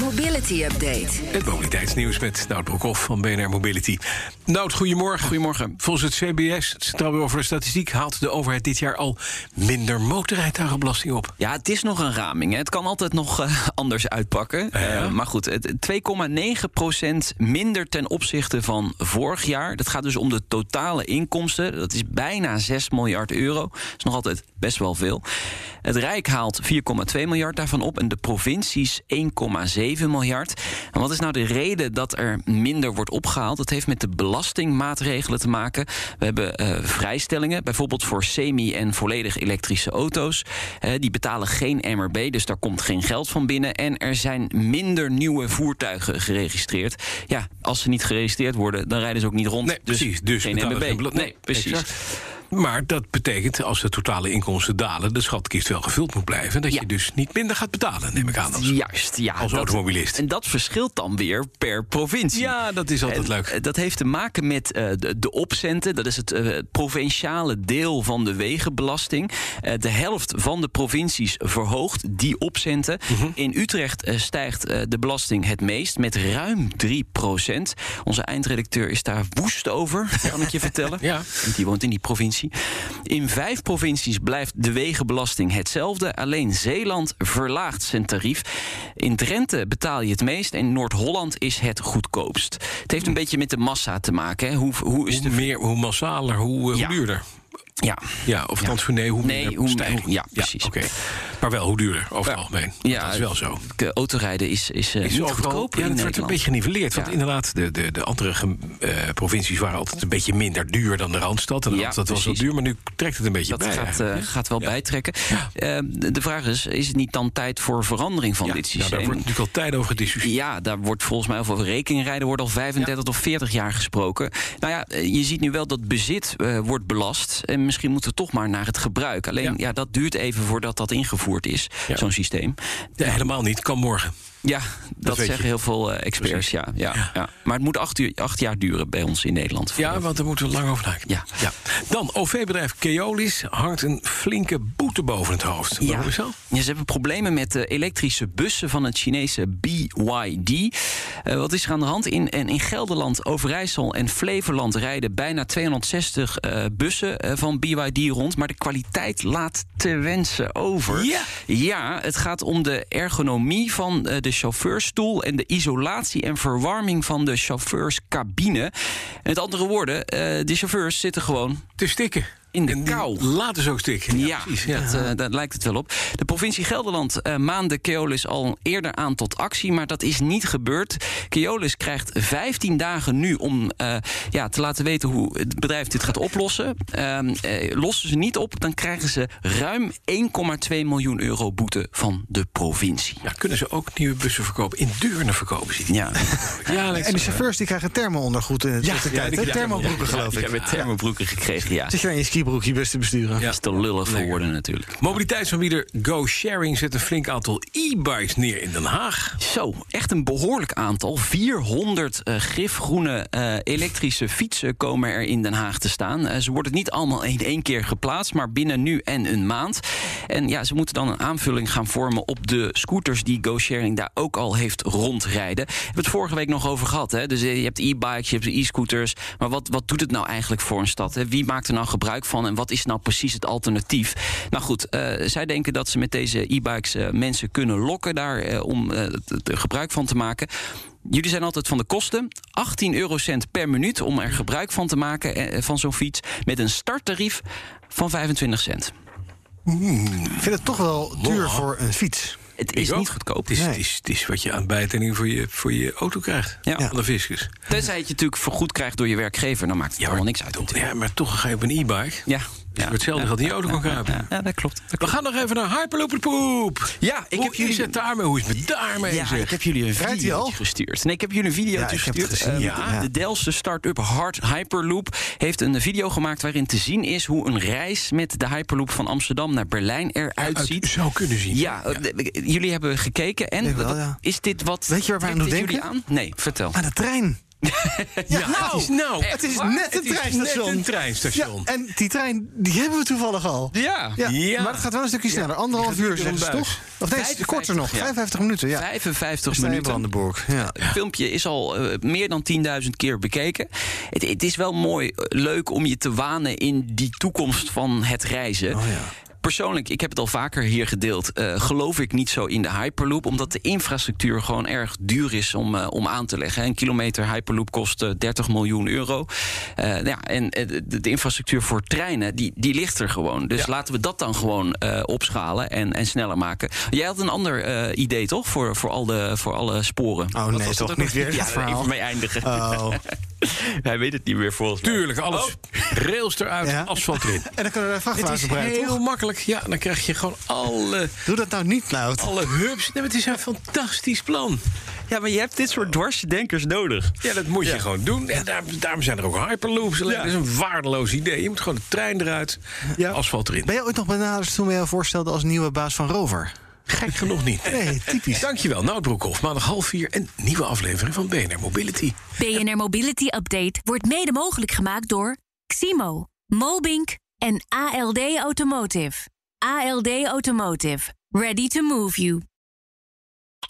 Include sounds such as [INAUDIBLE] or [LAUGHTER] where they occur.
Mobility Update. het mobiliteitsnieuws met Nout Broekhoff van BNR Mobility. Nout, goedemorgen. Goedemorgen. Volgens het CBS, het Centraal Bureau voor de Statistiek, haalt de overheid dit jaar al minder motorrijtuigenbelasting op. Ja, het is nog een raming. Hè. Het kan altijd nog eh, [LAUGHS] anders uitpakken. Ja. Eh, maar goed, het- 2,9% minder ten opzichte van vorig jaar. Dat gaat dus om de totale inkomsten. Dat is bijna 6 miljard euro. Dat is nog altijd best wel veel. Het Rijk haalt 4,2 miljard daarvan op en de provincies 1,7 miljard. En wat is nou de reden dat er minder wordt opgehaald? Dat heeft met de belastingmaatregelen te maken. We hebben eh, vrijstellingen, bijvoorbeeld voor semi- en volledig elektrische auto's. Eh, die betalen geen MRB, dus daar komt geen geld van binnen. En er zijn minder nieuwe voertuigen geregistreerd. Ja, als ze niet geregistreerd worden, dan rijden ze ook niet rond. Nee, precies. Dus geen MRB. nee, precies. exact. Maar dat betekent, als de totale inkomsten dalen, de schatkist wel gevuld moet blijven. Dat Ja. je dus niet minder gaat betalen, neem ik aan. Als, Juist, ja. als dat- automobilist. En dat verschilt dan weer per provincie. Ja, dat is altijd En, leuk. eh, Dat heeft te maken met eh, de, de opcenten. Dat is het eh, provinciale deel van de wegenbelasting. De helft van de provincies verhoogt die opcenten. Mhm. In Utrecht stijgt de belasting het meest met ruim 3 procent. Onze eindredacteur is daar woest over, kan ik je [LAUGHS] vertellen. Ja. Want die woont in die provincie. In vijf provincies blijft de wegenbelasting hetzelfde. Alleen Zeeland verlaagt zijn tarief. In Drenthe betaal je het meest en Noord-Holland is het goedkoopst. Het heeft een beetje met de massa te maken. Hè. Hoe, hoe is Hoe de... meer, hoe massaler, hoe, eh, Ja. hoe duurder. Ja. Ja, of althans, nee, hoe Nee, minder hoe- stijging. ja, precies. oké. Maar wel hoe duurder, over het Ja. algemeen. Ja, dat is wel zo. De autorijden is, is, eh, Is niet overal- goedkoper ja, dat wordt een beetje geniveleerd. Want Ja. inderdaad, de, de, de andere eh, provincies waren altijd een beetje minder duur dan de Randstad. En de Ja, Randstad was wel duur, maar nu trekt het een beetje Dat bij. gaat, eigenlijk, eh, gaat wel Ja. bijtrekken. Eh, de vraag is, is het niet dan tijd voor verandering van ja, dit ja, systeem? daar wordt natuurlijk al tijd over gediscussieerd. Ja, daar wordt volgens mij over rekeningrijden wordt al 35 tot 40 jaar gesproken. Nou ja, je ziet nu wel dat bezit wordt belast. En misschien moeten we toch maar naar het gebruik. Alleen Ja. ja, dat duurt even voordat dat ingevoerd is, Ja. zo'n systeem. Ja, helemaal niet, kan morgen. Ja, dat, zeggen heel veel eh, experts. Ja, ja, ja. Maar het moet acht, uur, acht jaar duren bij ons in Nederland. Ja, want daar moeten we lang over nadenken. Ja. Dan, OV-bedrijf Keolis hangt een flinke boete boven het hoofd. Waarom is dat? Ja, ze hebben problemen met de elektrische bussen van het Chinese BYD. Eh, wat is er aan de hand? In, en in Gelderland, Overijssel en Flevoland rijden bijna 260 eh, bussen eh, van BYD rond. Maar de kwaliteit laat te wensen over. Ja. Ja, het gaat om de ergonomie van eh, de chauffeurstoel en de isolatie en verwarming van de chauffeurscabine. Met andere woorden, eh, de chauffeurs zitten gewoon Te stikken. In de En kou. Laten ze ook stikken. ja, precies. Ja. Dat, eh, daar lijkt het wel op. De provincie Gelderland uh, maande Keolis al eerder aan tot actie, maar dat is niet gebeurd. Keolis krijgt 15 dagen nu om eh, ja, te laten weten hoe het bedrijf dit gaat oplossen. Ehm, eh, lossen ze niet op, dan krijgen ze ruim 1,2 miljoen euro boete van de provincie. Ja, kunnen ze ook nieuwe bussen verkopen? In Deurne verkopen ze die. Ja, [LAUGHS] Ja, En de chauffeurs die krijgen thermo-ondergoed in de Ja, tussentijd, ja, Thermobroeken, ja, ja, geloof ja, ik. ik heb thermobroeken gekregen, ja. Zit je in je skibroekje bus te besturen? Ja. Dat is te lullig voor woorden natuurlijk. Mobiliteitsaanbieder Go Sharing zet een flink aantal e-bikes neer in Den Haag. Zo, echt een behoorlijk aantal. 400 eh, gifgroene eh, elektrische fietsen komen er in Den Haag te staan. Eh, ze worden niet allemaal in één keer geplaatst, maar binnen nu en een maand. En ja, ze moeten dan een aanvulling gaan vormen op de scooters die GoSharing daar ook al heeft rondrijden. We hebben het vorige week nog over gehad. Hè? Dus je hebt e-bikes, je hebt e-scooters. Maar wat, wat doet het nou eigenlijk voor een stad? Hè? Wie maakt er nou gebruik van en wat is nou precies het alternatief? Nou goed, eh, zij denken dat ze met deze e-bikes eh, mensen kunnen lokken daar eh, om eh, t- gebruik van te maken. Jullie zijn altijd van de kosten. 18 eurocent per minuut om er gebruik van te maken van zo'n fiets. Met een starttarief van 25 cent. Ik vind het toch wel duur voor een fiets. Het is niet goedkoop. Het is, Nee. het, is, het is wat je aan bijtelling voor je, voor je auto krijgt. Ja. Van de fiscus. Tenzij je het natuurlijk vergoed krijgt door je werkgever, dan maakt het allemaal niks uit. Ja, maar toch ga je op een e-bike. Ja, Dus hetzelfde gaat in je auto kan kruipen. Ja, dat klopt. Dat We gaan nog even naar Hyperloop Poep. Ja, ik Hoe heb jullie- is het daarmee? Hoe is het met daarmee? Ja, zeg? ik heb jullie een video gestuurd. Nee, ik heb jullie een video Ja, gestuurd. gezien, Ehm, ja. De Delse start-up Hard Hyperloop heeft een video gemaakt waarin te zien is hoe een reis met de Hyperloop van Amsterdam naar Berlijn eruit Uit ziet. zou kunnen zien. Ja, eh, jullie hebben gekeken en wel, ja. is dit wat? Weet je waar wij aan doen dit jullie denken? aan? Nee, vertel. Aan de trein. Ja, het is nou. Het is net een is treinstation. net een Ja, treinstation. en die trein, die hebben we toevallig al. Ja. Ja, Ja. maar het gaat wel een stukje sneller. Anderhalf uur zeggen door ze toch? Of nee, 55, korter nog. ja. 55 minuten, ja. 55 Sta je in minuten. Brandenburg. Ja. Het filmpje is al eh, meer dan 10.000 keer bekeken. Het, het is wel mooi, eh, leuk om je te wanen in die toekomst van het reizen. Oh ja. Persoonlijk, ik heb het al vaker hier gedeeld, eh, geloof ik niet zo in de Hyperloop. Omdat de infrastructuur gewoon erg duur is om, eh, om aan te leggen. Een kilometer Hyperloop kost eh, 30 miljoen euro. Eh, ja, en eh, de, de infrastructuur voor treinen, die, die ligt er gewoon. Dus laten we dat dan gewoon eh, opschalen en, en sneller maken. Jij had een ander eh, idee, toch? Voor, voor, al de, voor alle sporen. Oh, Wat nee, toch niet weer Ja, even mee eindigen. Oh. [LAUGHS] [LAUGHS] Hij weet het niet meer volgens mij. Tuurlijk, alles rails eruit, Ja. asfalt erin. En dan kunnen we Het vrachtwagens is rijden, heel toch? makkelijk. Ja, dan krijg je gewoon alle, Doe dat nou niet, Nout. alle hubs. Nee, maar het is een fantastisch plan. Ja, maar je hebt dit soort dwarsdenkers nodig. Ja, dat moet je gewoon doen. En daar, daarom zijn er ook hyperloops. Alleen, Dat is een waardeloos idee. Je moet gewoon de trein eruit, asfalt erin. Ben je ooit nog benaderd toen we jou voorstelden als nieuwe baas van Rover? Gek genoeg niet. [LAUGHS] Nee, typisch. Dankjewel, Nout Broekhoff. Maandag half vier een nieuwe aflevering van BNR Mobility. BNR Mobility Update wordt mede mogelijk gemaakt door Ximo, Mobink en ALD Automotive. ALD Automotive. Ready to move you.